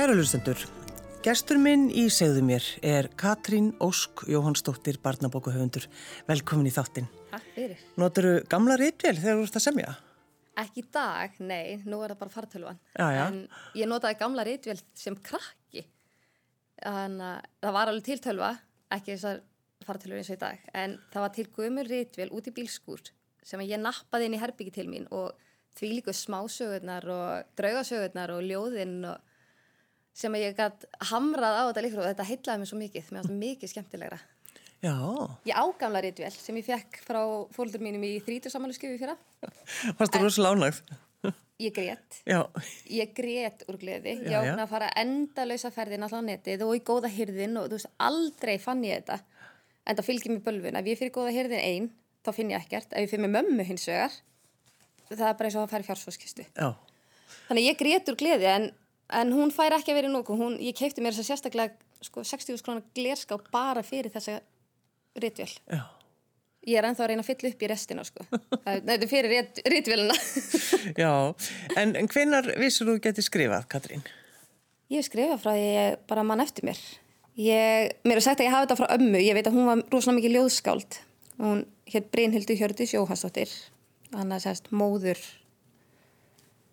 Kæra hlustendur, gestur minn í segðu mér er Katrín Ósk Jóhannsdóttir, barnabókuhöfundur. Velkomin í þáttinn. Takk fyrir. Notur þú gamla rítvél þegar þú ert að semja? Ekki í dag, nei, nú er það bara fartölvan. Já, já. En ég notaði gamla rítvél sem krakki. Þannig að það var alveg til tölva, ekki þessar fartölvar eins og í dag. En það var til gömur rítvél út í bílskúr sem ég nappaði inn í herbyggi til mín og því líku smásögurnar og draugasögurnar og ljóðinn og sem ég gætt hamrað á þetta líka og þetta heitlaði mér svo mikið, mér það mikið skemmtilegra. Já. Ég ágamla rítvél sem ég fekk frá fóldur mínum í þrítursamáluskjöfu fyrra. Varst þú rosalega ánægð? Ég grét. Já. Ég grét úr gleði. Já, Ég ákveða að fara endalösa ferðin alltaf á netið og í góða hyrðin og þú veist, aldrei fann ég þetta. En það fylgir mér bölvun. Ef ég fyrir góða hyrðin einn, þá finn ég ekkert. Ef ég fyrir með mömmu það er. Þannig ég grét úr gleði en, en hún fær ekki að vera í nógu. Hún, ég keipti mér þess að sérstaklega sko, 60 krónar glerská bara fyrir þessa ritvél. Já. Ég er ennþá að reyna að fylla upp í restina sko. Það- Þetta er fyrir rit, ritvélina. Já. En, en hvenar vissur þú geti skrifað, Katrín? Ég skrifað frá því ég bara mann eftir mér. Ég, mér er sagt að ég hafi þetta frá ömmu. Ég veit að hún var rosalega mikið ljóðskáld. Hún hétt Brynhildur Hjördis Jóhansdóttir. Þannig að sérst móður,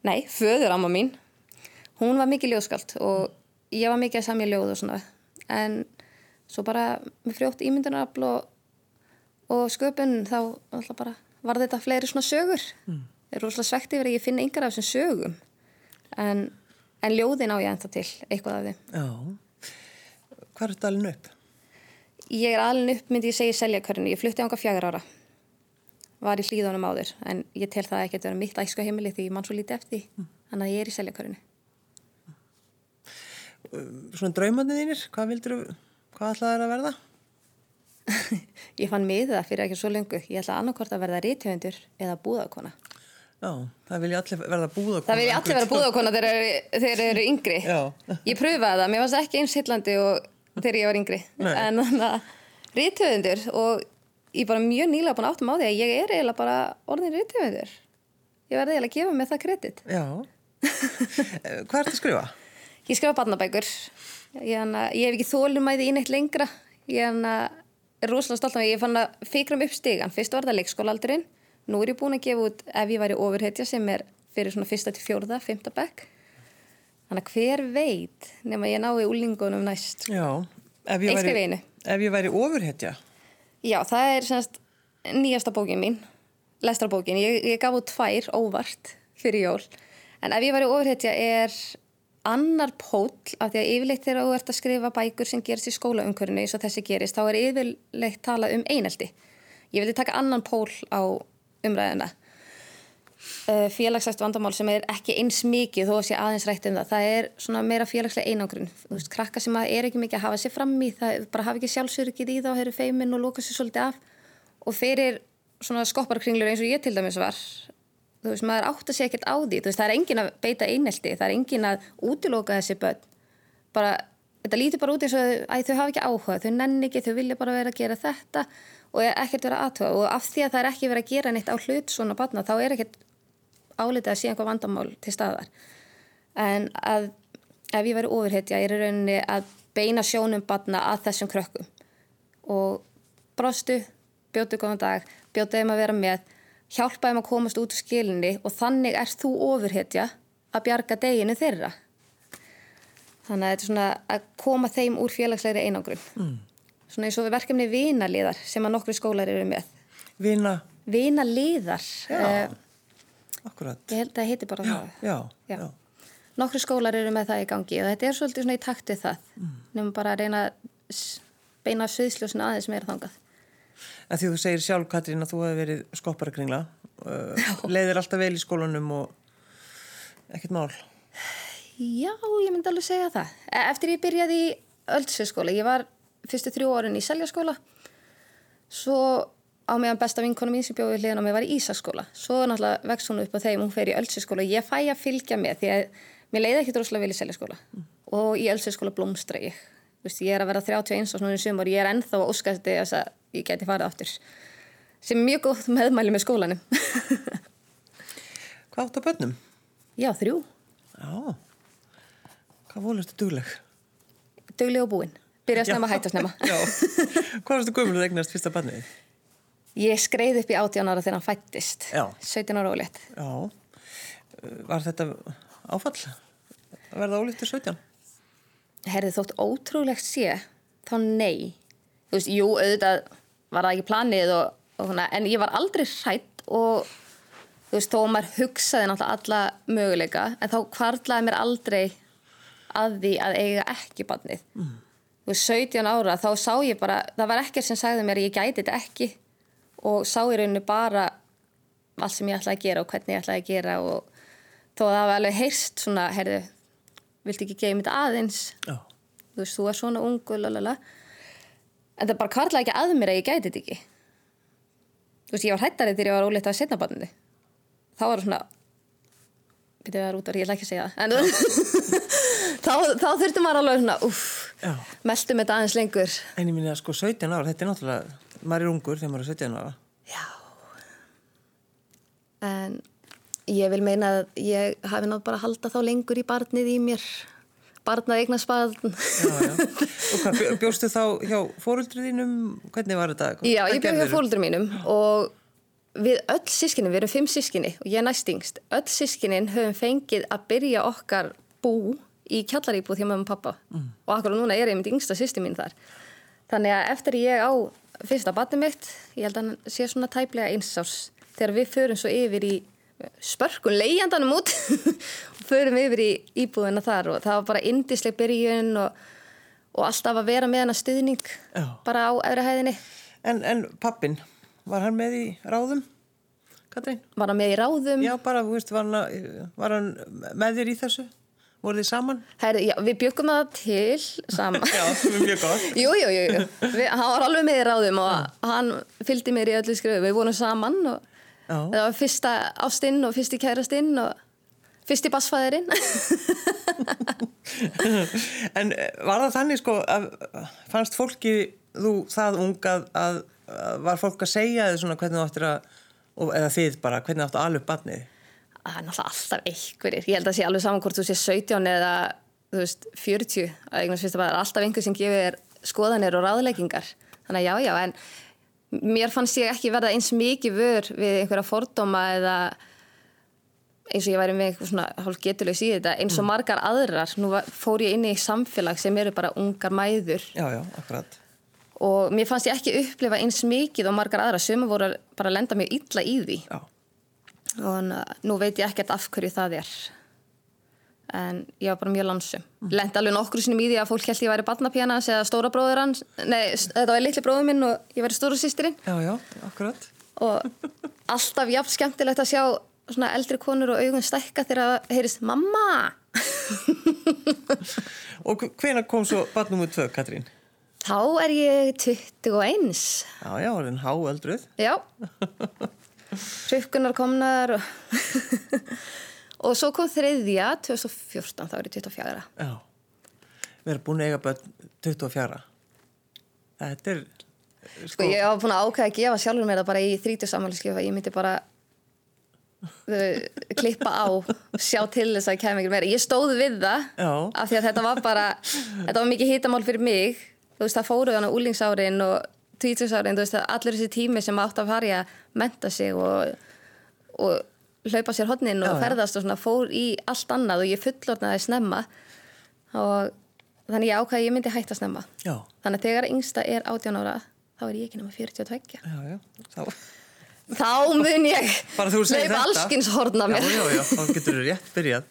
nei, föður amma mín. Hún var mikið ljóðskáld og ég var mikið að samja ljóð og svona. En svo bara með frjótt ímyndunarafl og, og sköpun þá alltaf bara var þetta fleiri svona sögur. Mm. Er rosalega svegt yfir að ég finna yngar af þessum sögum. En, en ljóðin á ég ennþá til, eitthvað af þeim. Já. Hvað er þetta alveg upp? Ég er alveg upp, myndi ég segja, í seljakörinu. Ég flutti ánga fjagur ára. Var í hlýðunum áður, en ég tel það ekki að vera mitt æsku heimili því ég mann svo lítið eftir því. Þannig að ég er í seljakörinu. Svona draumandi þínir, hvað vildur hvað ætlaði að verða? Ég fann miða fyrir ekki svo lengu. Ég ætla annarkort að verða rítöfundur eða búðakona. Já, það vilja allir verða búðakona. Það vil ég allir vera búðakona þegar þeir, eru yngri. Já. Ég pröfaði það, mér varst ekki eins hillandi þegar ég var yngri. Nei. En þannig að rítöfundur og ég bara mjög nýlega búin áttum á því að ég er eiginlega bara orðin rítöfundur. Ég verði eiginlega að gefa mig það kredit. Eh, hvað ert að skrifa? Ég skrifa barnabækur. Ég, hana, ég hef ekki þólumæði í neitt lengra. Ég hana, er rosalega stolt af mig. Ég fann að fikra mig upp stigan. Fyrst var það leikskólaaldurinn. Nú er ég búin að gefa út ef ég væri ofurhetja sem er fyrir svona fyrsta til fjórða, fymta bekk. Þannig að hver veit nema ég nái úlingunum næst. Já. Ef ég væri, í væri ofurhetja. Já, það er semst nýjasta bókin mín. Lestrarbókin. Ég, ég gaf út tvær óvart fyrir jól. En ef ég væri ofurhetja er annar pól af því að yfirleitt þegar þú ert að skrifa bækur sem gerist í skólaumkörinu eins og þessi gerist, þá er yfirleitt talað um einelti. Ég vildi taka annan pól á umræðina. Uh, félagslægt vandamál sem er ekki eins mikið þó að sé aðeins rætt um það. Það er svona meira félagslega einangrun. Þú veist, krakka sem er ekki mikið að hafa sér fram í, það bara hafa ekki sjálfsörgið í þá, þeir eru feimin og lóka sér svolítið af. Og fyrir svona skopparkringlur eins og ég til dæmis var, þú veist, maður átt að sé ekkert á því. Þú veist, það er engin að beita einelti, það er engin að útiloka þessi börn. Bara, þetta lítur bara út eins og að þau hafa ekki áhuga, þau nenni ekki, þau vilja bara vera að gera þetta og er ekkert vera aðtuga. Og af því að það er ekki verið að gera neitt á hlut svona barna, þá er ekkert álitið að sé einhvað vandamál til staðar. En að ef ég væri ofurhetja, ég er rauninni að beina sjónum barna að þessum krökkum. Og brostu, bjótu góðan dag, bjótu þeim að vera með, hjálpa þeim að komast út úr skilinni og þannig ert þú ofurhetja að bjarga deginu þeirra. Þannig að þetta er svona að koma þeim úr félagslegri einangrun. Mm. Svona eins og verkefni vinaliðar sem að nokkru skólar eru með. Vina, Vinaliðar. Já. eh, akkurat. Ég held að það heiti bara það. Já, Já. já. Nokkru skólar eru með það í gangi og þetta er svolítið svona í taktið það. Mm. Nefnum bara að reyna að beina sviðsljósin aðeins meira þangað. En því þú segir sjálf, Katrín, að þú hefði verið skopparakringla, uh, leiðir alltaf vel í skólanum og ekkert mál. Já, ég myndi alveg segja það. E- Eftir ég byrjaði í Öldsveitsskóla, ég var fyrstu þrjú orðin í Seljaskóla, svo á meðan besta vinkona mín sem bjóði hliðan á mig var í Ísaskóla. Svo náttúrulega vext hún upp á þeim, hún fer í Öldsveitsskóla og ég fæ að fylgja með því að mér leiði ekki droslega vel í Seljaskóla og í Öldsveitsskóla blómstra ég. Þú Veist, ég er að vera 31 og svona í sumar, ég er ennþá að óskast þess að ég geti farið aftur. Sem er mjög góð meðmæli með skólanum. Hvað átt á bönnum? Já, þrjú. Já. Hvað volur þetta dugleg? Dugleg og búinn. Byrja að snemma, hætta að snemma. Hvað varstu gömul að eignast fyrsta barnið? Ég skreið upp í 18 ára þegar hann fættist. Já. 17 ára ólétt. Já. Var þetta áfall? Að verða ólíktur 17? Herði þótt ótrúlegt sé, þá nei. Þú veist, jú, auðvitað var það ekki planið og, og hana, en ég var aldrei hrætt og þú veist, þó að maður hugsaði náttúrulega alla möguleika, en þá kvartlaði mér aldrei að því að eiga ekki barnið. Mm. Þú veist, 17 ára, þá sá ég bara, það var ekkert sem sagði mér ég gæti þetta ekki og sá í rauninu bara allt sem ég ætlaði að gera og hvernig ég ætlaði að gera og þó að það var alveg heyrst svona, heyrðu, viltu ekki gefa mér þetta aðeins? Já. Þú veist, þú er svona ungu, lalala. En það bara kvartlaði ekki að mér að ég gæti þetta ekki. Þú veist, ég var hættarið þegar ég var óleitt að setna barnið. Þá var það svona, byrjuð það út af, ég ætla ekki að segja það. En þá, þá þurfti maður alveg svona, uff, meldum þetta aðeins lengur. En ég minna sko 17 ára, þetta er náttúrulega, maður er ungur þegar maður er 17 ára. Já. En ég vil meina að ég hafi nátt bara að halda þá lengur í barnið í mér. Barnað. Já, já. Og hvað, bjó- bjóstu þá hjá fóruldrið þínum? Hvernig var þetta? Já, Hvað ég byrði hjá fóldur mínum og við öll sískinni, við erum fimm sískinni og ég er næstingst, öll sískinin höfum fengið að byrja okkar bú í kjallaríbúð hjá mömmu og pappa Mm. og akkur og núna er ég mitt yngsta sýsti mín þar. Þannig að eftir ég á fyrsta batni mitt, ég held að hann sé svona tæplega einsás þegar við förum svo yfir í spörkun leijandanum út og förum yfir í íbúðina þar og það var bara indisleg byrjun og, og alltaf að vera með hana stuðning Já. bara á öðru hæðinni. En, en pappin, var hann með í ráðum? Katrín? Var hann með í ráðum? Já, bara, þú veist, var hann, var hann með þér í þessu? Voru þið saman? Herri, já, við byggum það til saman. Já, það er mjög gott. jú, jú, jú. Við, hann var alveg með í ráðum og hann fylgdi mér í öllu skrifu. Við vorum saman og Já. það var fyrsta ástinn og fyrsti kærastinn og fyrsti bassfæðirinn. En eh, var það þannig, sko, að fannst fólki þú það ung að, að, var fólk að segja þið svona hvernig þú áttir að, eða þið bara, hvernig áttir að alveg barnið? Það er náttúrulega alltaf einhverjir. Ég held að sé alveg saman hvort þú sé 17 eða þú veist, 40. Að eignast fyrst að bara alltaf einhver sem gefur þér skoðanir og ráðleggingar. Þannig að já, já, en mér fannst ég ekki verða eins mikið vör við einhverja fordóma eða eins og ég væri með eitthvað svona hálf getulegs í þetta eins og margar aðrar. Nú fór ég inn í samfélag sem eru bara ungar mæður. Já, já, akkurat. og mér fannst ég ekki upplifa eins mikið og margar aðrar. Sem voru bara að lenda mjög illa í því. Já, og nú veit ég ekkert af hverju það er en ég var bara mjög lansum lendi alveg nokkru sinni í því að fólk held ég væri barnapjana eða stóra bróður hans nei, þetta var litli bróður minn og ég væri stóra sýstirinn já, já, akkurat. og alltaf jafn skemmtilegt að sjá svona eldri konur og augun stækka þegar það heyrist mamma Og hvena kom svo barn nummer tvö, Katrín? þá er ég 21 Já, já, orðin háöldruð. já hrukkunar komnar og, og svo kom þriðja 2014 þá er ég 24 Já. Við erum búin að eiga börn 24. Þetta er, Sko, ég var búin að ákveða að gefa sjálfur mér það bara í 30 samanlýskjöfa. Ég myndi bara uh, klippa á sjá til þess að það kemur ekki meira. Ég stóð við það Já. af því að þetta var bara, þetta var mikið hitamál fyrir mig. Þú veist, það fóru þannig úlingsárin og tvítusárin, þú veist, að allir þessi tími sem átt að að menta sig og, og hlaupa sér hodnin og Já, ferðast og svona fór í allt annað og ég fullornaði snemma og þannig ég ákveða að ég myndi hætta snemma. já, Þannig að þegar yngsta er 18 ára þá er ég ekki nema 42. já, já. Þá, Þá mun ég hlaupa þetta. allskins horna mér. Já, já, þá getur þú rétt byrjað.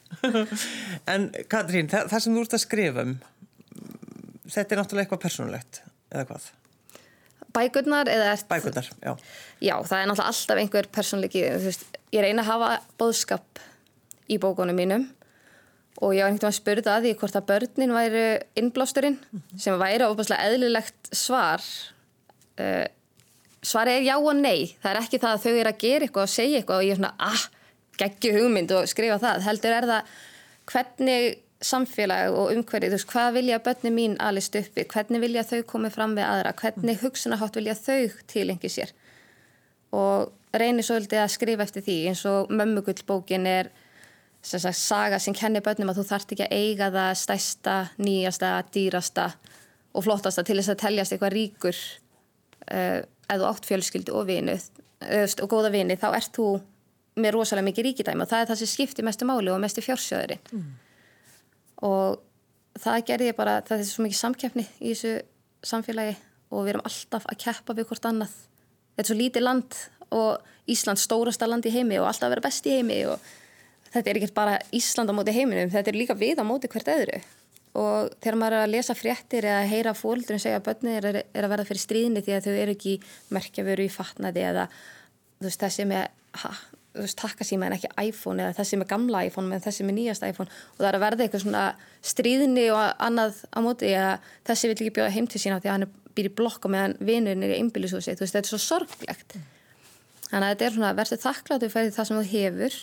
en Katrín, það, það sem þú ert að skrifa um, þetta er náttúrulega eitthvað persónulegt, eða hvað? Bækurnar eða ert... Bækurnar, já. Já, það er náttúrulega alltaf einhver persónleiki. Þú veist, ég reyna að hafa bóðskap í bókunum mínum og ég var einhvern veginn að spurða að því hvort að börnin væri innblásturinn sem væri ofaslega eðlilegt svar. Uh, svar er já og nei. Það er ekki það að þau eru að gera eitthvað og segja eitthvað og ég er svona, ah, geggju hugmynd og skrifa það. Heldur er það hvernig samfélag og umhverfið, þú veist, hvað vilja börnin mín alist uppi, hvernig vilja þau komið fram við aðra, hvernig hugsunahátt vilja þau tilengi sér? Og reynir svolítið að skrifa eftir því eins og mömmugull bókin er sem sagt saga sem kennir börnum að þú þart ekki að eiga það stærsta, nýjasta, dýrasta og flottasta til þess að teljast eitthvað ríkur uh, ef þú átt fjölskyldu og vinu uh, og góða vini þá ert þú með rosalega mikið ríkidæmi og það er það sem skiptir mestu máli og mestu fjársjöðurinn mm. Og það gerði ég bara, það er svo mikið samkeppni í þessu samfélagi og við erum alltaf að keppa við hvort annað. Þetta er svo lítið land og Ísland stórasta land í heimi og alltaf að vera best í heimi og þetta er ekkert bara Ísland á móti heiminum, þetta er líka við á móti hvert öðru. Og þegar maður er að lesa fréttir eða heyra fólkdurinn segja að börnir er, er að verða fyrir stríðinni því að þau eru ekki merkjaföru í fatnaði eða veist, þessi með ha, takkasíma en ekki iPhone eða þessi með gamla iPhone en þessi með nýjast iPhone. Og það er að verða eitthvað svona stríðinni og annað á móti eða þessi vil ekki bjóða heim til sína því að hann býr í blokk og meðan vinurinn er í einbílisúsi þetta er svo sorglegt. Þannig að þetta er svona verður þakkláttu fyrir það sem þú hefur.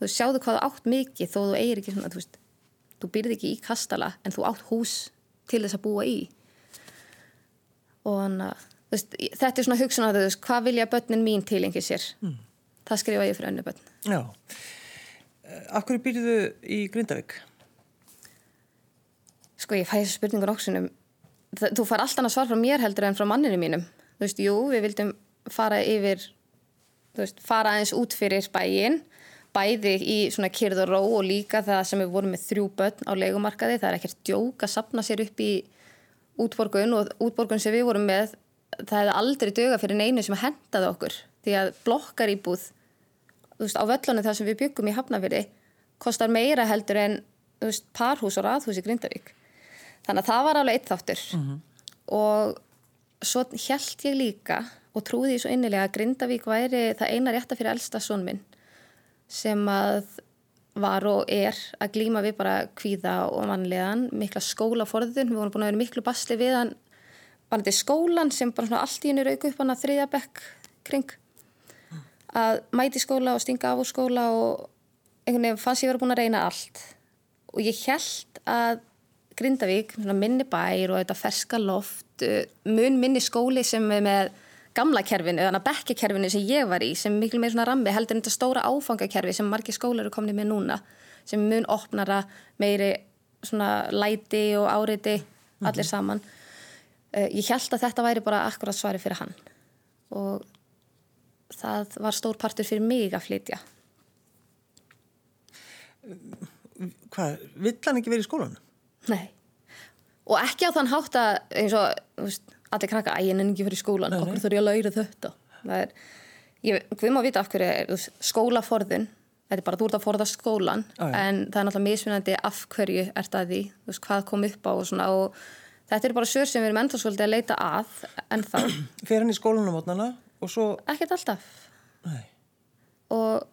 Þú sjáðu hvað þú átt mikið þó þú eigir ekki svona þú veist þú byrði ekki í kastala en þú átt hús til þess að búa í. Og þannig að þetta er svona hugsun að þau hvað vilja börnin mín tilengið sér? Mm. Það skrifa ég fyrir önnu börn. Já. Akkur byrjuðu í Grindavík? Sko ég fæ þessu spurningur óksunum þú far alltaf að svara frá mér heldur en frá manninu mínum. Þú veist, jú, við vildum fara yfir þú veist, fara aðeins út fyrir bæin bæði í svona kyrð og ró og líka það sem við vorum með þrjú börn á leikumarkaði, það er ekkert djók að sapna sér upp í útborgun og útborgun sem við vorum með það hefði aldrei döga fyrir neinu sem hendaði okkur því að blokkar íbúð veist, á völlunum þar sem við byggum í Hafnafjörði kostar meira heldur en veist, parhús og rathús í Grindavík. Þannig að það var alveg eitt þáttur. Mm -hmm. og svo held ég líka og trúði ég svo innilega að Grindavík væri það eina rétta fyrir elsta són minn sem að var og er að glýma við bara kvíða og mannlegan, mikla skólaforðun, við vorum búin að vera miklu basli við hann, var þetta skólan sem bara allt í henni rauku upp hann að þriðja bekk kring, að mæti skóla og stinga af úr skóla og einhvern veginn fannst ég verið búin að reyna allt. Og ég held að Grindavík, minni bær og þetta ferska loft, mun minni skóli sem er með gamla kerfinu, þannig að bekkakerfinu sem ég var í sem miklu meir svona rammi heldur en þetta stóra áfangakerfi sem margir skólar eru komnið með núna sem mun opnara meiri svona læti og áriði allir mhm. saman. Uh, ég held að þetta væri bara akkurat svari fyrir hann. Og það var stór partur fyrir mig að flytja. Hvað, vill hann ekki verið í skólan? Nei. Og ekki á þann hátt að eins og, þú veist allir krakka, að ég nenni ekki fyrir skólan okkur þurfa ég að læra þetta? Er, ég, við má vita af hverju er skólaforðun, þetta er bara þú ert að forða skólan, ah, en það er náttúrulega mismunandi af hverju ert að því veist, hvað kom upp á og svona og þetta er bara sör sem við erum enda svolítið að leita að en þá Fer hann í skólanum átnana svo Ekkert alltaf. Nei. og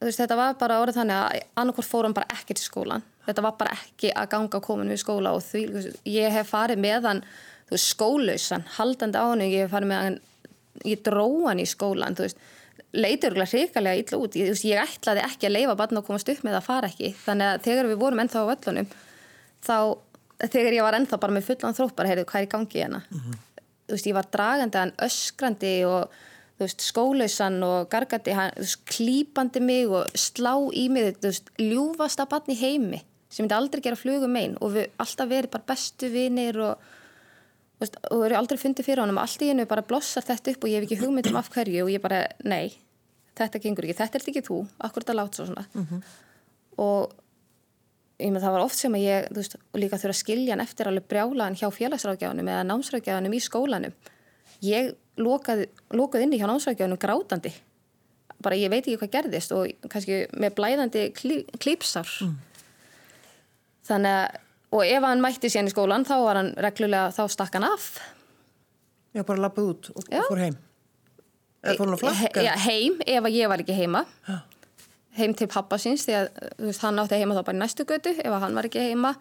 veist, þetta var bara orðið þannig að annarkort fórum bara ekki til skólan þetta var bara ekki að ganga komin við skóla og því ég hef farið meðan þú veist, skólausan, haldandi á hann ég hef farið með hann, ég dró hann í skólan, þú veist, leitur hrikalega illa út, ég, ég ætlaði ekki að leifa barn að komast upp með að fara ekki. Þannig að þegar við vorum ennþá á völlunum þá, þegar ég var ennþá bara með fullan þrótt, bara heyrðu, hvað er í gangi hérna? Mm -hmm. Veist, ég var dragandi hann öskrandi og veist, skólausan og gargandi hann, veist, klýpandi mig og slá í mig, veist, ljúfasta barn í heimi sem myndi aldrei gera flugum einn og við alltaf verið bara bestu vinir og og eru aldrei fundið fyrir honum allt í hennu bara blossar þetta upp og ég hef ekki hugmynd um af hverju og ég bara, nei þetta gengur ekki, þetta er ekki þú, akkur þetta látt svo svona mm -hmm. og ég með það var oft sem að ég veist, líka þurfa að skilja hann eftir alveg brjálaðan hjá félagsrákjáðunum eða námsrákjáðunum í skólanum ég lokaði, lokaði inni hjá námsrákjáðunum grátandi bara ég veit ekki hvað gerðist og kannski með blæðandi klí, klípsar mm. þannig að og ef hann mætti sér í skólan þá var hann reglulega, þá stakk hann af Já, bara lappið út og Já. fór heim eða fór hann að flakka? Já, heim, ef ég var ekki heima Já. Heim til pappa síns því að veist, hann átti heima þá bara í næstu götu ef hann var ekki heima.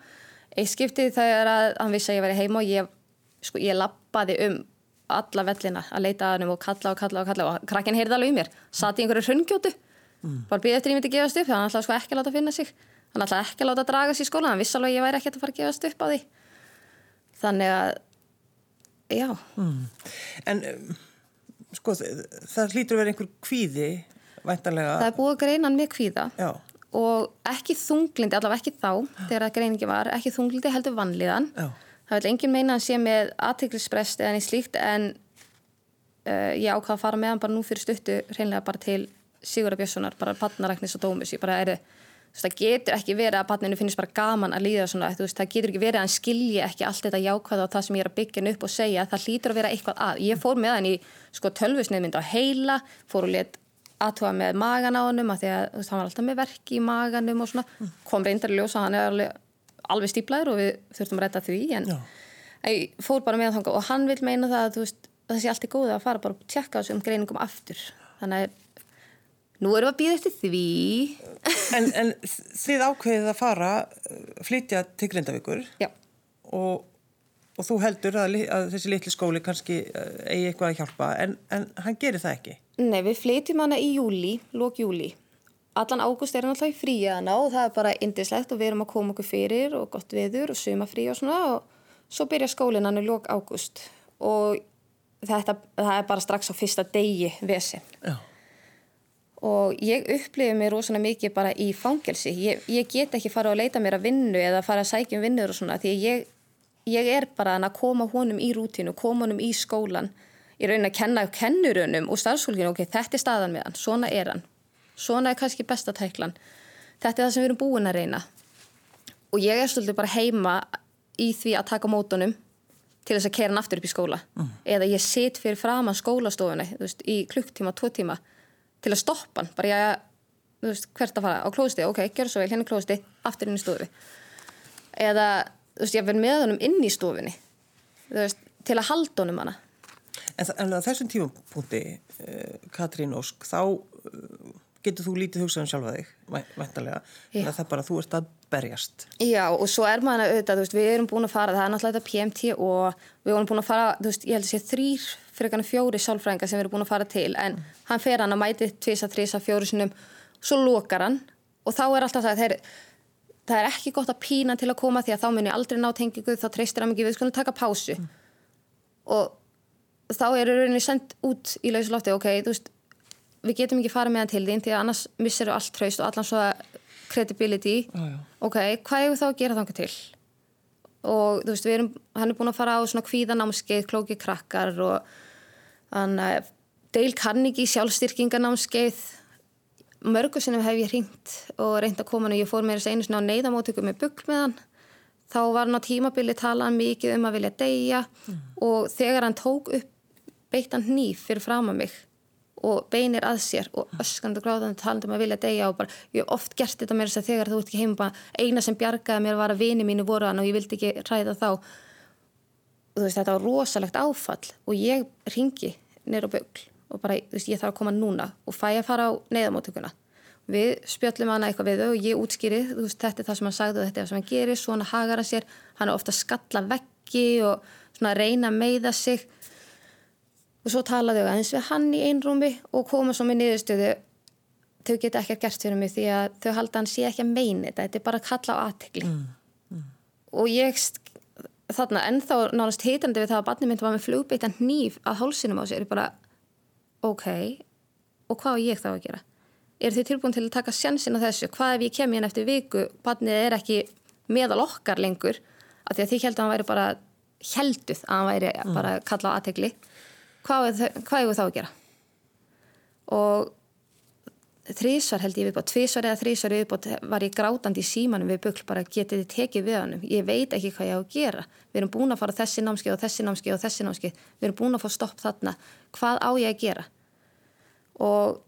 Eitt skiptið þegar að hann vissi að ég væri heima og ég, sko, ég lappaði um alla vellina að leita að hann og kalla og kalla og kalla og krakkinn heyrði alveg um mér. Satt í einhverju hrungjótu mm. bara býðið eftir ég myndi gefast upp að hann ætlaði sko ekki að láta finna sig. Hann ætlaði ekki að láta draga sér skóla hann vissi alveg að ég væri ekkert að fara að gefast upp á því. Þannig að já. Mm. En sko það hlýtur að vera einhver kvíði væntanlega Það er búið að greina hann með kvíða. Já, og ekki þunglindi, allavega ekki þá þegar að greiningi var, ekki þunglindi heldur vanlíðan. Já. það vil engin meina að sé með aðtiklisbrest eða nýtt slíkt en uh, ég ákvaða að fara með hann bara nú fyrir stuttu reynlega bara til Sigurða Björnssonar bara patnaræknis og dómus ég bara er það getur ekki verið að patninu finnist bara gaman að líða svona, veist, það getur ekki verið að hann skilji ekki allt þetta jákvæða og það sem ég er að byggja upp og segja það hlýtur að vera eitthvað að. Ég fór með hann í sko, tölvusnefmynd á heila fór og let aðtúa með magan á hannum að því að veist, hann var alltaf með verki í maganum og svona. Kom reyndar í ljósa hann er alveg, alveg stíplaður og við þurftum að retta því en ég fór bara með hann og hann vil meina það að veist, það sé allt í góða að fara bara að tjekka þessum greiningum aftur. Þannig að nú erum við að býða eftir því. En, en þið ákveðið að fara, uh, flytja til Grindavíkur Já, og, og þú heldur að, að þessi litli skóli kannski uh, eigi eitthvað að hjálpa en, en hann gerir það ekki. nei við flytjum hana í júli, lók júli Allan ágúst er hann alltaf í fríi hana og það er bara indislegt og við erum að koma okkur fyrir og gott viður og sumafrí og svona og svo byrja skólinn hann í lók ágúst og þetta, það er bara strax á fyrsta degi vesen Já. og ég upplifi mig rosalega mikið bara í fangelsi. Ég, ég get ekki fara að leita mér að vinnu eða fara að sækja um vinnur og svona því ég, ég er bara að koma honum í rútínu, koma honum í skólan í raunin að kenna kennurunum og starfsfólkinu, ok, þetta er staðan með hann, svona er hann, svona er kannski bestatæklan, þetta er það sem við erum búin að reyna. Og ég er svolítið bara heima í því að taka mótunum til þess að kera hann aftur upp í skóla. Eða ég sit fyrir framan skólastofunni þú veist, í klukktíma, tvo tíma til að stoppa hann, bara ég veist, hvert að fara, á klósti, ok, gjör svo vel hérna er klósti, aftur inn í stofu. Eða, þú veist, ég verð með honum inn í stofunni þú veist, til að halda honum hana En, en á þessum tímapunkti, uh, Katrín Ósk, þá uh, getur þú lítið hugsað um sjálfa þig, væntalega, Já. en það er bara að þú ert að berjast. Já, og svo er maður auðvitað, veist, við erum búin að fara, það er náttúrulega þetta PMT og við erum búin að fara, veist, ég held að sé þrýr fyrir kannar fjóri sálfræðingar sem við erum búin að fara til, en hann fer hann að mæti tvisa, þrisa, fjóri sinum, svo lokar hann og þá er alltaf það, þeir, það er ekki gott að pína til að koma því að þá mun ég aldrei ná tengingu, þá treystir hann ekki við skulum taka pásu. Og þá er rauninni sendt út í lauslofti, ok, þú veist, við getum ekki farið með hann til þín því að annars missir allt traust og allan svo credibility. Já. ok, hvað er þá að gera þangað til? Og þú veist, við erum hann er búin að fara á svona kvíðanámskeið klóki krakkar og hann Dale Carnegie sjálfstyrkinganámskeið mörgu sinnum hef ég hringt og reynd að koma hann og ég fór mér þess einu sinni á neyðamótöku með bugl með hann. Þá var hann á tímabili talað mikið um að vilja deyja og þegar hann tók upp beittan hníf fyrir fram að mig og beinir að sér og öskandi og gráðandi talandi um að vilja deyja og bara, ég hef oft gert þetta mér þess að þegar þú ert ekki heima eina sem bjargaði mér var að vini mínu voru hann og ég vildi ekki ræða þá. Og þú veist, þetta var rosalegt áfall og ég ringi neyra á bögl og bara, þú veist, ég þarf að koma núna og fæ að fara á neyðamótökuna við spjöllum hana eitthvað við þau og ég útskýri þú veist, þetta er það sem hann sagði og þetta er það sem hann gerir svona hagar hann sér, hann er ofta að skalla veggi og svona að reyna að meiða sig. Og svo talaðu þau aðeins við hann í einrúmi og koma svo með niðurstöðu. Þau geta ekki gert fyrir mig því að þau halda hann sé ekki að meina þetta þetta er bara að kalla á aðtekli og ég þarna ennþá nánast hitandi við það að barnið ok og hvað á ég þá að gera? Er þið tilbúin til að taka sjansin á þessu? Hvað ef ég kem hérna eftir viku barnið er ekki meðal okkar lengur? Af því að þið heldur að hann væri bara helduð að hann væri bara að kalla á aðtegli hvað er er þá að gera? Og þrísvar held ég viðbót, tvísvar eða þrísvar viðbót var ég grátandi í símanum við bukl bara getið þið tekið við honum? Ég veit ekki hvað ég á að gera. Við erum búin að fara þessi námskeið og þessi námskeið og þessi námskeið. Við erum búin að fá stopp þarna. Hvað á ég að gera? Og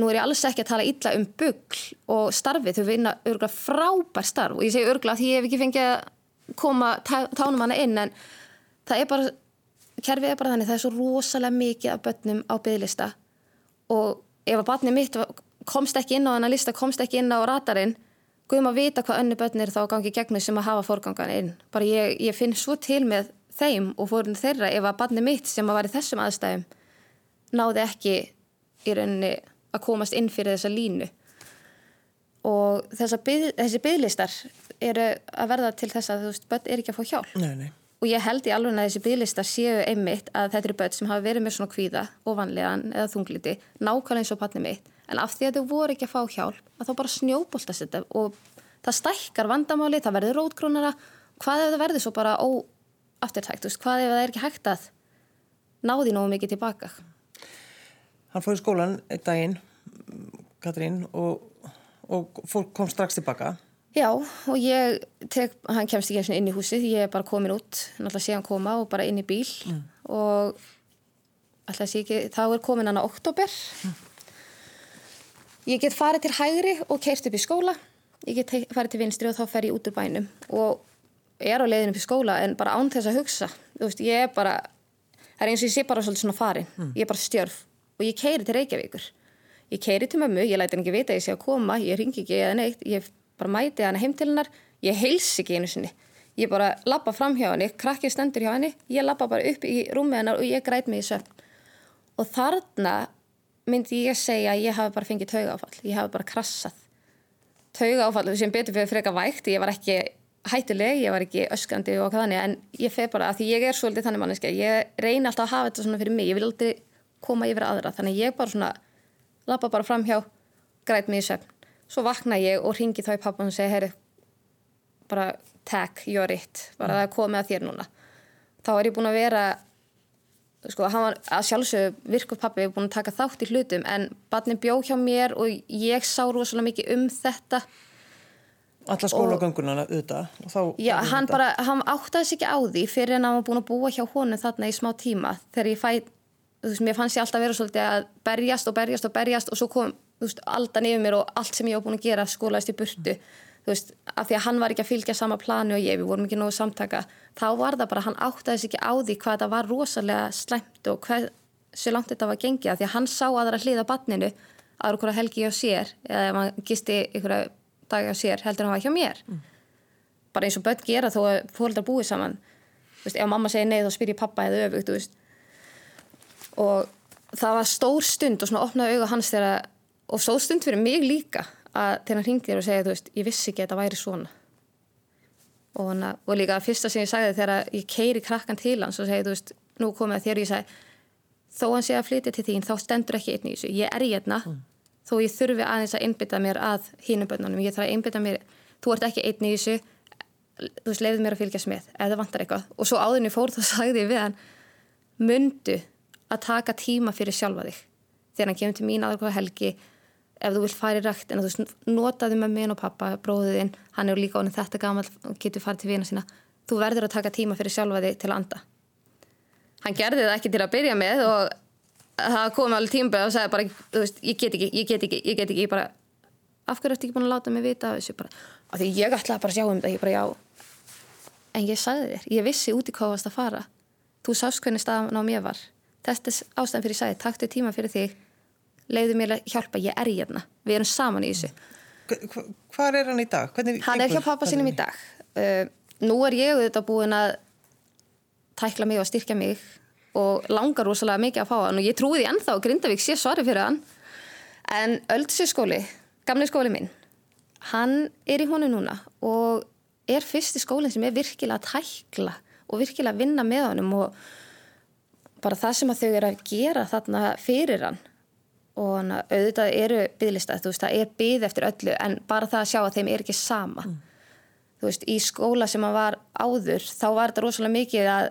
nú er ég alls ekki að tala illa um bukl og starfið, þau vinna örgulega frábær starf. Og ég segi örgulega því ég hef ekki fengið að koma tá- tánum hana inn en það er bara kerfið er bara þannig, það er svo rosalega mikið af börnum á bygglista og ef að barnið mitt komst ekki inn á þennan lista, komst ekki inn á radarinn guðum að vita hvað önnu börn er þá gangi gegnum sem að hafa forgangan inn. Bara ég, ég finn svo til með þeim og fórun þeirra ef að barnið mitt sem að var í þessum aðstæðum náði ekki í rauninni að komast inn fyrir þessa línu. Og byð, þessi bygglistar eru að verða til þess að þú veist, börn er ekki að fá hjálp. Nei, nei. Og ég held í alveg að þessi bygglistar séu einmitt að þetta eru börn sem hafa verið með svona kvíða, ofanlegan eða þungliti, nákvæmlega eins og patni mitt. En af því að þau voru ekki að fá hjálp að þá bara snjóboltast þetta og það stækkar vandamáli, það verður rótgrónara. Hvað ef það verður svo bara óafturtækt, hvað ef það er ekki hægt að náði nógu mikið tilbaka? Hann fór í skólan einn daginn Katrín og, og fólk kom strax tilbaka Já, og ég tek, hann kemst ekki eins og inn í húsið, ég er bara komin út, náttúrulega sé hann koma og bara inn í bíl mm. og alltaf sé ekki, þá er komin hann á oktober. Mm. Ég get farið til hægri og keist upp í skóla, ég get farið til vinstri og þá fer ég út úr bænum og ég er á leiðinu upp í skóla en bara án þess að hugsa, þú veist, ég er bara, það er eins og ég sé bara svolítið svona farin, mm. ég er bara stjörf og ég keiri til Reykjavíkur. Ég keiri til mömmu, ég læti henni ekki vita að ég sé að koma, ég ringi ekki eða neitt, ég bara mæti hana heim til hennar. Ég heils ekki einu sinni. Ég bara lappa fram hjá henni, krakkið stendur hjá henni. Ég lappa bara upp í rúmið hennar og ég græt mig í söfn. Og þarna myndi ég segja að ég hafi bara fengið tauga áfall ég hafi bara krassað. Tauga áfall sem betur fyrir freka vægt. Ég var ekki hættuleg, ég var ekki öskandi og hvað þannig en ég feg bara að því ég er svolítið þannig manneski ég reyni alltaf að hafa þetta svona fyrir mig. Ég vil aldrei koma yfir aðra. Þannig ég bara svona lappa bara fram hjá græt mig í söfn svo vakna ég og ringi þá í pappan og segja heyri, bara tag, you're it. Bara það er komið að þér núna. Þá er ég búin að vera sko, var að sjálfsög virkuð pappi er búin að taka þátt í hlutum en barni bjó hjá mér og ég sá rosalega mikið um þetta. Alla skólagönguna auðvitað Já, hann bara, hann áttaði sér ekki á því fyrir en hann var búin að búa hjá honum þarna í smá tíma þegar ég fæ, þú veist, mér fannst ég alltaf vera svolítið að berjast og berjast og berjast og svo kom veist, aldan yfir mér og allt sem ég var búin að gera skólaðist í burtu. Þú veist, af því að hann var ekki að fylgja sama planu og ég, við vorum ekki nógu samtaka þá var það bara, hann áttaðis ekki á því hvað það var rosalega slemt og hvað svo langt þetta var gengið, af því að hann sá aðra hliða banninu, aðra okkur að helgi hjá sér, eða ef hann gisti ykkur dag hjá sér, heldur hann var hjá mér. Mm. bara eins og börn gera þó að fólkdrar búið saman. Þú veist, ef mamma segir nei þá spyr ég pappa eða öfugt, þú veist. Og það var stór stund og svona opnaði auga hans þegar og svo stund fyrir mig líka að þegar hann ringir og segja þú veist, ég vissi ekki að þetta væri svona. Og, hana, og líka fyrsta sem ég sagði þegar ég keiri krakkan til hans og segi þú veist, nú komið að þér og ég segi þó hann sé að flytja til þín þá stendur ekki einn í þessu, ég er í hérna mm. þó ég þurfi aðeins að einbytta mér að hínum bönnunum, ég þarf að einbytta mér þú ert ekki einn í þessu þú veist, leiðið mér að fylgjast með, ef það vantar eitthvað. Og svo áðurinn ég fór þá sagði ég við hann myndu að taka tíma fyrir sjálfa þig. Þegar hann kemur til mín aðra helgi ef þú vilt fara í rækt en þú notaði með minn og pappa, bróðiðinn hann er líka ánum þetta gamal og getur farið til vina sína. Þú verður að taka tíma fyrir sjálfa þig til að anda. Hann gerði það ekki til að byrja með og það kom alveg tímböð og sagði bara veist, ég get ekki, ég get ekki, ég get ekki ég bara, af hverju ertu ekki búin að láta mig vita þessu bara, af því ég ætlaði bara að sjá um þetta ég bara já. En ég sagði þér, ég vissi út í hvað varst að fara. Þú sást hvernig staðan á mér var. Þetta er ástæðan fyrir ég sagði, taktu tíma fyrir þig leiðu mér að hjálpa, ég er hérna. Við erum saman í þessu. Hvað er hann í dag? Hvernig hann er hjá pappa sínum í dag. Uh, nú er ég auðvitað búin að tækla mig og styrkja mig og langar rosalega mikið að fá hann og ég trúi því ennþá að Grindavík sé svari fyrir hann. En Öldsiskóli gamli skóli minn hann er í honu núna og er fyrsti skólinn sem er virkilega að tækla og virkilega að vinna með honum og bara það sem að þau eru að gera þarna fyrir hann og auðvitað eru byggðlista þú veist það er byggð eftir öllu en bara það að sjá að þeim er ekki sama. Mm. þú veist í skóla sem maður var áður þá var þetta rosalega mikið að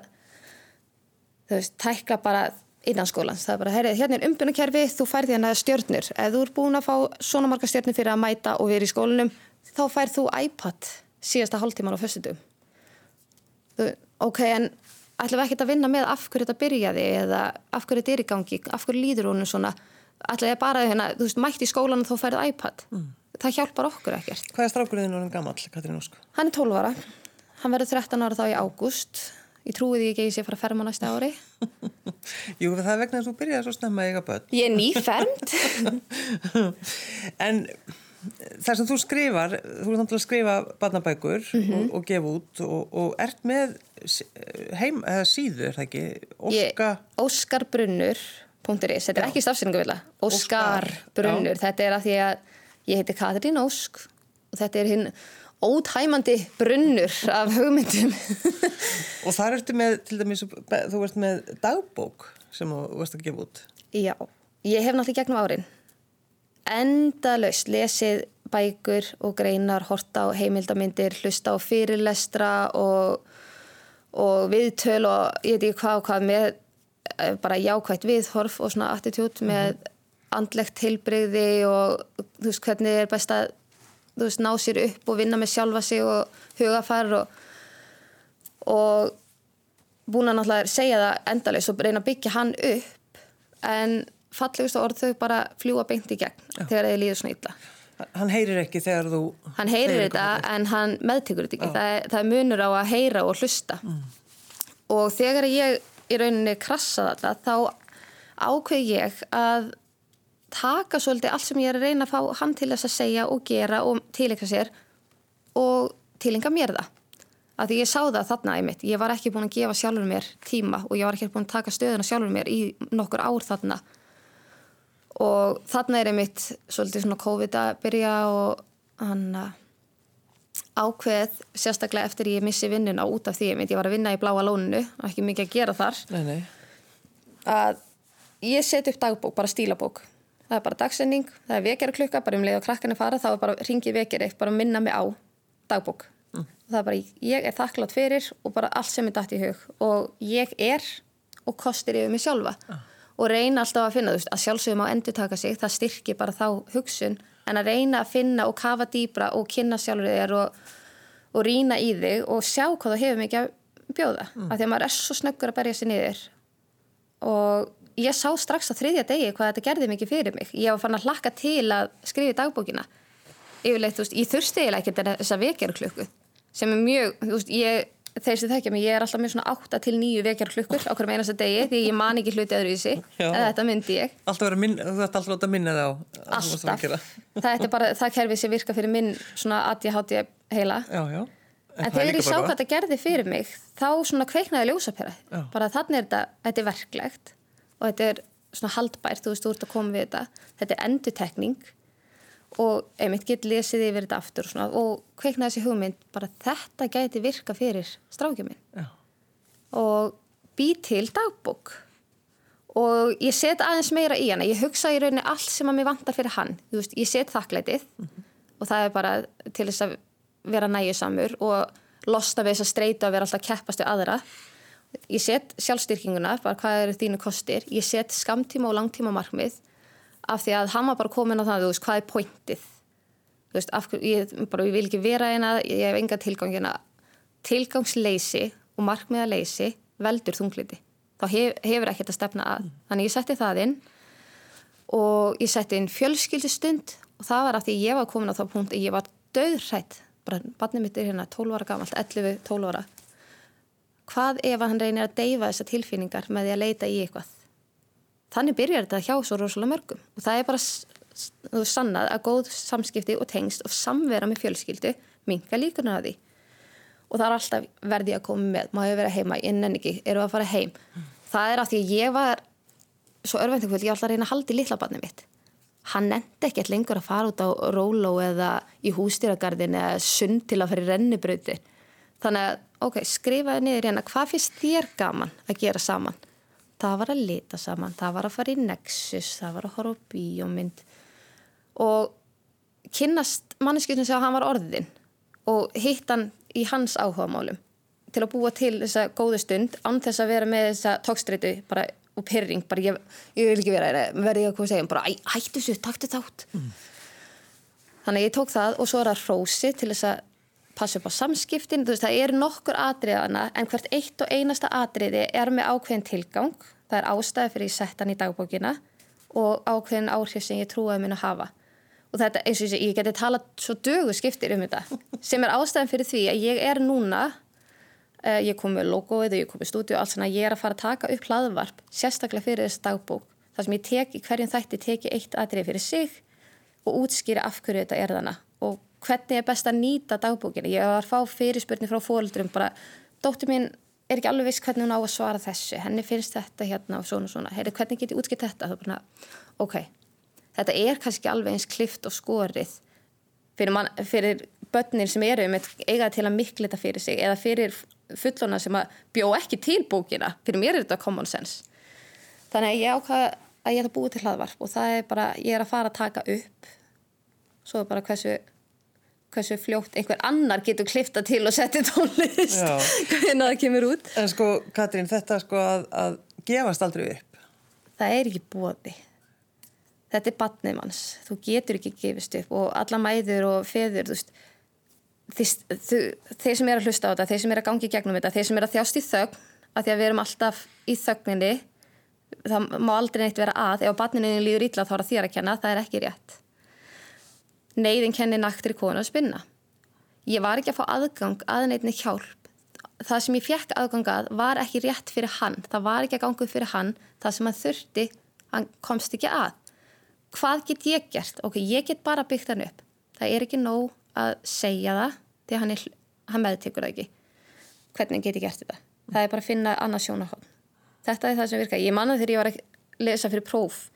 þú veist tækla bara innan skólans. Það er bara heyrið hérna er umbyrnukerfi þú færði hérna stjörnur. Ef þú er búin að fá svona marga stjörnur fyrir að mæta og vera í skólinum þá færð þú iPad síðasta hálftíman á fössutum ok en ætlum við ekkert að vinna með af hverju þetta byrjaði eða af hverju þetta er í gangi? Af hverju líður hún svona ég bara, hérna, þú veist, mætti í skólan og þú færið iPad. Mm. Það hjálpar okkur ekkert. Hvað er strákurinn orðin gammal, Katrín Ósk? Hann er 12 ára. Hann verður 13 ára þá í ágúst. Ég trúi því ekki að ég sé að fara að ferma næsta ári. Jú, það er vegna að þú byrjaði svo snemma að eiga börn. Ég er nýfermt. en þar sem þú skrifar, þú er þannig að skrifa barnabækur mm -hmm. og, og gefa út og, og ert með heim, eða síðu, er það ekki? Óska... Óskar Brunnur .is, þetta er ekki stafsyningavilla Óskar Brunnur, þetta er að því að ég heiti Katrín Ósk og þetta er hinn ótæmandi brunnur af hugmyndum. Og þar ertu með til dæmis, þú ert með dagbók sem þú varst að gefa út. Já, ég hef náttúrulega gegnum árin endalaust lesið bækur og greinar, horta á heimildamindir, hlusta á fyrirlestra og, og viðtöl og ég veit ekki hvað og hvað með bara jákvægt viðhorf og svona attitút með andlegt heilbreyði og þú veist hvernig er best að þú veist ná sér upp og vinna með sjálfa sig og hugafar og, og búin að náttúrulega segja það endalist og reyna að byggja hann upp. En fallegust orð þau bara fljúa beint í gegn Já. þegar þið líður svona illa. Hann heyrir ekki þegar þú Hann heyrir þetta en hann meðtekur þetta ekki. Það er, það er munur á að heyra og hlusta. Mm. og þegar ég í rauninni krassaði alltaf þá ákveð ég að taka svolítið allt sem ég er að reyna að fá hann til þess að segja og gera og tilenga sér og tilenga mér það. Af því ég sá það þarna í mitt. Ég var ekki búin að gefa sjálfur mér tíma og ég var ekki búin að taka stöðuna sjálfur mér í nokkur ár þarna. Og þarna er einmitt svolítið svona COVID að byrja og hann ákveð sérstaklega eftir ég missi vinnuna út af því ég, ég var að vinna í bláa lóninu og ekki mikið að gera þar. Nei, nei. Að ég set upp dagbók, bara stílabók það er bara dagsending, það er vekjara klukka bara um leið og krakkarnir fara, þá er bara ringið vekjari bara minna mig á dagbók mm. það er bara, ég er þakklátt fyrir og bara allt sem er dætt í hug og ég er og kostir yfir mig sjálfa mm. og reyna alltaf að finna, þú veist, að sjálfsögum á endur taka sig, það styrkir bara þá hugsun en að reyna að finna og kafa dýbra og kynna sjálfur þér og, og rína í þig og sjá hvað það hefur mikið að bjóða, mm. af því að maður er svo snöggur að berja sér niður og ég sá strax á þriðja degi hvað þetta gerði mikið fyrir mig. Ég var fann að hlakka til að skrifa dagbókina. Yfirleitt, þú veist, ég þurfti eiginlega ekki þessa vekjarklukku sem er mjög, þú veist, ég, þeir sem þekkja mig, ég er alltaf með svona 8 til 9 vekjarklukkur á hverjum einasta degi því ég man ekki hluti öðruvísi, en þetta myndi ég. Alltaf minna, þú ætti alltaf að minna það á. Alltaf. Það er bara það kerfi sem virka fyrir minn svona ADHD heila. Já, já. En, en þegar ég sá hvað þetta gerði fyrir mig, þá svona kveiknaði ljósapera. Bara þannig er þetta, þetta er verklegt og þetta er svona haldbært, þú veist, þú ert að koma við þetta þetta er endutekning og einmitt get lesið yfir þetta aftur og, svona, og kveikna þessi hugmynd bara þetta gæti virka fyrir strákjuminn og bý til dagbók. Og ég set aðeins meira í hana. Ég hugsa í rauninni allt sem að mér vantar fyrir hann. Veist, ég set þakklætið mm -hmm. og það er bara til þess að vera næjusamur og losta við þess að streyta og vera alltaf keppastu aðra. Ég set sjálfstyrkinguna, bara hvað eru þínu kostir, ég set skamtíma og langtíma markmið af því að hann var bara komin á það, þú veist, hvað er pointið? Þú veist, af, ég, bara, ég vil ekki vera eina, ég hef enga tilgangina tilgangsleysi og markmiðaleysi veldur þungliti þá hef, hefur ekki þetta stefna að. Þannig ég setti það inn og ég setti inn fjölskyldistund og það var af því ég var komin á þá punkt ég var döðrætt, bara barnið mitt er hérna 12 ára gamalt, 11-12 ára. Hvað ef hann reynir að deyfa þessa tilfinningar með því að leita í eitthvað þannig byrjar þetta hjá svo rosalega mörgum. Og það er bara sannað að góð samskipti og tengst og samvera með fjölskyldu minga líkunar að því. Og það er alltaf verði að koma með má ég vera heima, nenni ekki, eru að fara heim? Það er af því að ég var svo örvendingvöld, ég var alltaf að reyna að haldi lillabarni mitt. Hann nendi ekkert lengur að fara út á róló eða í hústýragarðin eða sund til að fara í rennibröyti þannig að ok, skrifaði niður hérna hvað finnst þér gaman að gera saman það var að lita saman, það var að fara í Nexus, það var að horfa á bíómynd og kynnast manneskjöldin sem hann var orðin og hitt hann í hans áhugamálum til að búa til þessa góðu stund án þess að vera með þessa tókstreitu bara og pyrring, bara ég, ég vil ekki vera verði ég að koma að segja, bara hættu þessu, taktu þátt mm. þannig ég tók það og svo er það hrósi til þess að passa upp á samskiptin, veist, það er nokkur atriðana en hvert eitt og einasta atriði er með ákveðin tilgang, það er ástæði fyrir ég sett hann í dagbókina og ákveðin áhrif sem ég minn að hafa. Og þetta eins og ég geti talað svo dögu skiptir um þetta sem er ástæðin fyrir því að ég er núna uh, ég kom með logoið og ég kom með stúdíu og allt svona, ég er að fara að taka upp hlaðvarp sérstaklega fyrir þessu dagbók. Þar sem ég tek í hverjum þætti teki eitt atrið fyrir sig og útskýra af hverju þetta er þannig og hvernig er best að nýta dagbókina? Ég var að fá fyrirspurning frá fólkdrum bara, dóttur mín er ekki alveg viss hvernig hún á að svara þessu, henni finnst þetta hérna og svona svona, Heyri, hvernig get ég útskilt þetta? Bara, ok, þetta er kannski alveg eins klift og skorið fyrir, man, fyrir börnir sem eru með eiga til að mikla þetta fyrir sig eða fyrir fullona sem að bjó ekki til bókina. Fyrir mér er þetta common sense. Þannig að ég ákvaða að ég ætla að búa til hlaðvarp og það er bara, ég er að fara að taka upp. Svo bara hversu hversu fljótt einhver annar getur klifta til og setja tónlist. Hvernig það kemur út. En sko, Katrín, þetta sko að, að gefast aldrei upp. það er ekki bóði þetta er batnið manns. Þú getur ekki gefist upp. Og alla mæður og feður þú veist, þeir, sem er að hlusta á þetta þeir sem er að gangi gegnum þetta, þeir sem er að þjást í þögn af því að við erum alltaf í þögninni það má aldrei neitt vera að. Ef batninu líður illa þá er það þér að kenna það er ekki rétt neyðin kenni naktri konu að spinna. Ég var ekki að fá aðgang að neittni hjálp. Það sem ég fekk aðgang að var ekki rétt fyrir hann. Það var ekki að ganga fyrir hann. Það sem hann þurfti, hann komst ekki að. Hvað get ég gert? ok, ég get bara byggt hann upp. Það er ekki nóg að segja það því hann, er, hann meðtekur það ekki. Hvernig get ég gert þetta? það er bara að finna annað sjónahótt þetta er það sem virka, ég manna þegar ég var að lesa fyrir próf.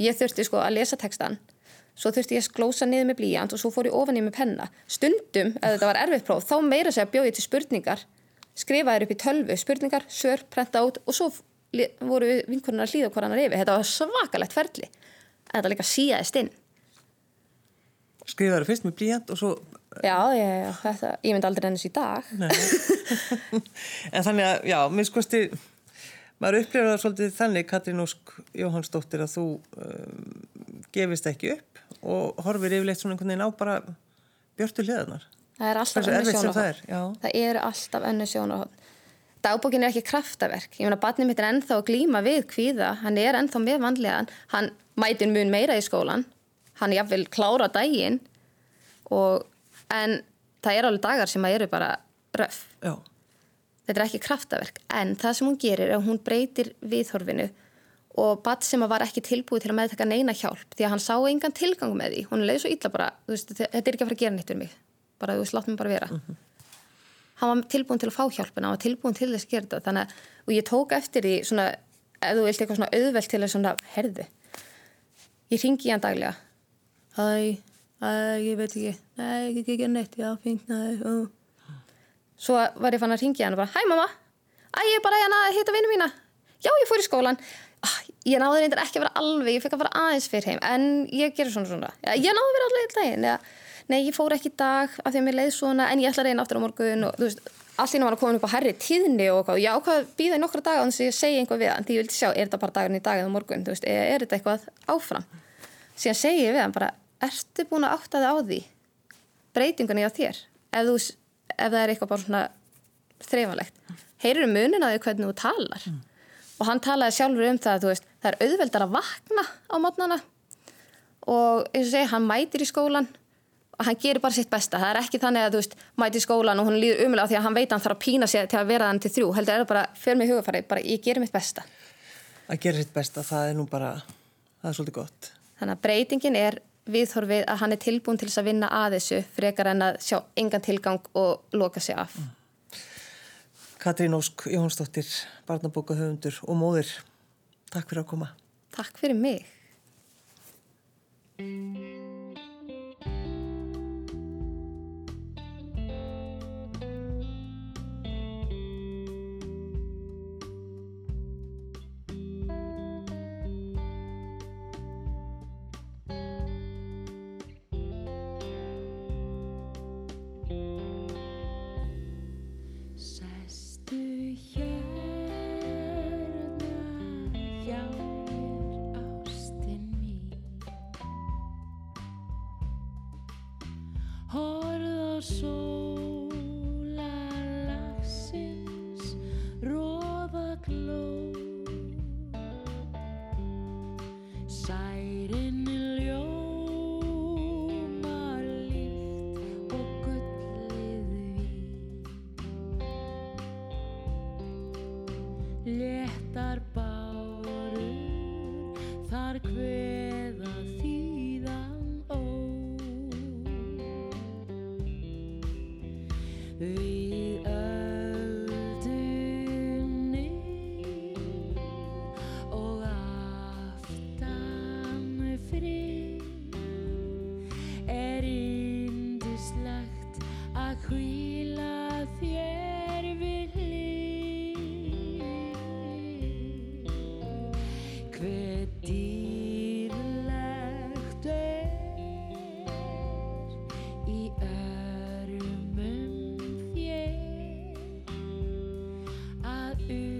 Ég þurfti sko að lesa textan svo þurfti ég að glósa niður með blíjant og svo fór ég ofan í með penna. Stundum, ef þetta var erfið próf, þá meira segja bjóð ég til spurningar. Skrifaði upp í tölvu, spurningar, sör, prenta út og svo voru vinkurnar að hlýða hann er yfir, þetta var svakalegt ferli. En þetta líka síðaðist inn. Skrifaður fyrst með blíjant og svo... já, já, já, þetta, ég myndi aldrei ennast í dag. En þannig að, já, mér skoðsti, maður upplifir það svolítið þannig, Katrín Ósk Jóhannsdóttir, að þú um, gefist ekki upp og horfir yfirleitt svona einhvern veginn á bara björtu hliðarnar. það er alltaf erfitt sem það er, það eru alltaf önnur sjónarhótt dagbókin er ekki kraftaverk. Ég meina, barnið mitt er ennþá að glíma við kvíða. Hann er ennþá með vanlíðan. Hann mætir mun meira í skólan hann er jafnvel klára daginn. Og, en það er alveg dagar sem að eru bara röf Já, þetta er ekki kraftaverk. En það sem hún gerir er að hún breytir viðhorfinu og bat sem að var ekki tilbúið til að meðtaka neina hjálp því að hann sá engan tilgang með því hún leiði svo illa bara, veist, þetta er ekki að fara að gera neitt fyrir mig. Bara þú veist, látt mig bara vera. Hann var tilbúin til að fá hjálpina hann var tilbúin til þess að gera þetta. Að, og ég tók eftir því svona, ef þú vilt eitthvað svona auðvelt til að svona, herðu ég ringi í hann daglega. Æ, æ, ég veit ekki. Nei, ég get ekki neitt, já, fínt, nei, ó Svo var ég fann að ringja hann og bara, hæ mamma, æ, ég er bara að hitta vinnu mína. Já, ég fór í skólan. Ah, ég náði reyndar ekki að vera alveg, ég fekk að fara aðeins fyrir heim, en ég gerur svona svona. Já, ég náði að vera alveg daginn. Ja, nei, ég fór ekki í dag af því að mér leið svona, en ég ætla að reyna aftur á morgun og þú veist, allt ínum var að koma upp á herri tíðni og já, hvað býða í nokkra daga þannig að ég segi einhvað við hann, því ég vildi sjá, er þetta bara dagurinn í dag eða morgun, þú veist, er þetta eitthvað áfram? Síðan segi ég við hann bara, ertu búin að átta þig á því breytingunni á þér ef, þú, ef það er eitthvað bara svona þreifanlegt. Heyrir um munin að því hvernig þú talar? Og hann talaði sjálfur um það veist, það er auðveldar að vakna á mótnana og eins og segi, hann mætir í skólan og hann gerir bara sitt besta. Það er ekki þannig að þú veist, mætir í skólan og hún líður umulega því að hann veit að hann þarf að pína sig til að vera þann til þrjú, heldur er það bara, fyrir mig hugafæri bara ég gerir mitt besta. Að gera sitt besta, það er nú bara, það er svolítið gott. Þannig að breytingin er viðhorfið að hann er tilbúin til þess að vinna að þessu frekar en að sjá engan tilgang og loka sig af. Katrín Ósk Jóhannsdóttir, barnabókahöfundur og móðir, takk fyrir að koma. Takk fyrir mig. Hjá you.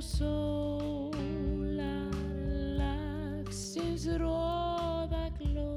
Sólar lagsins róða gló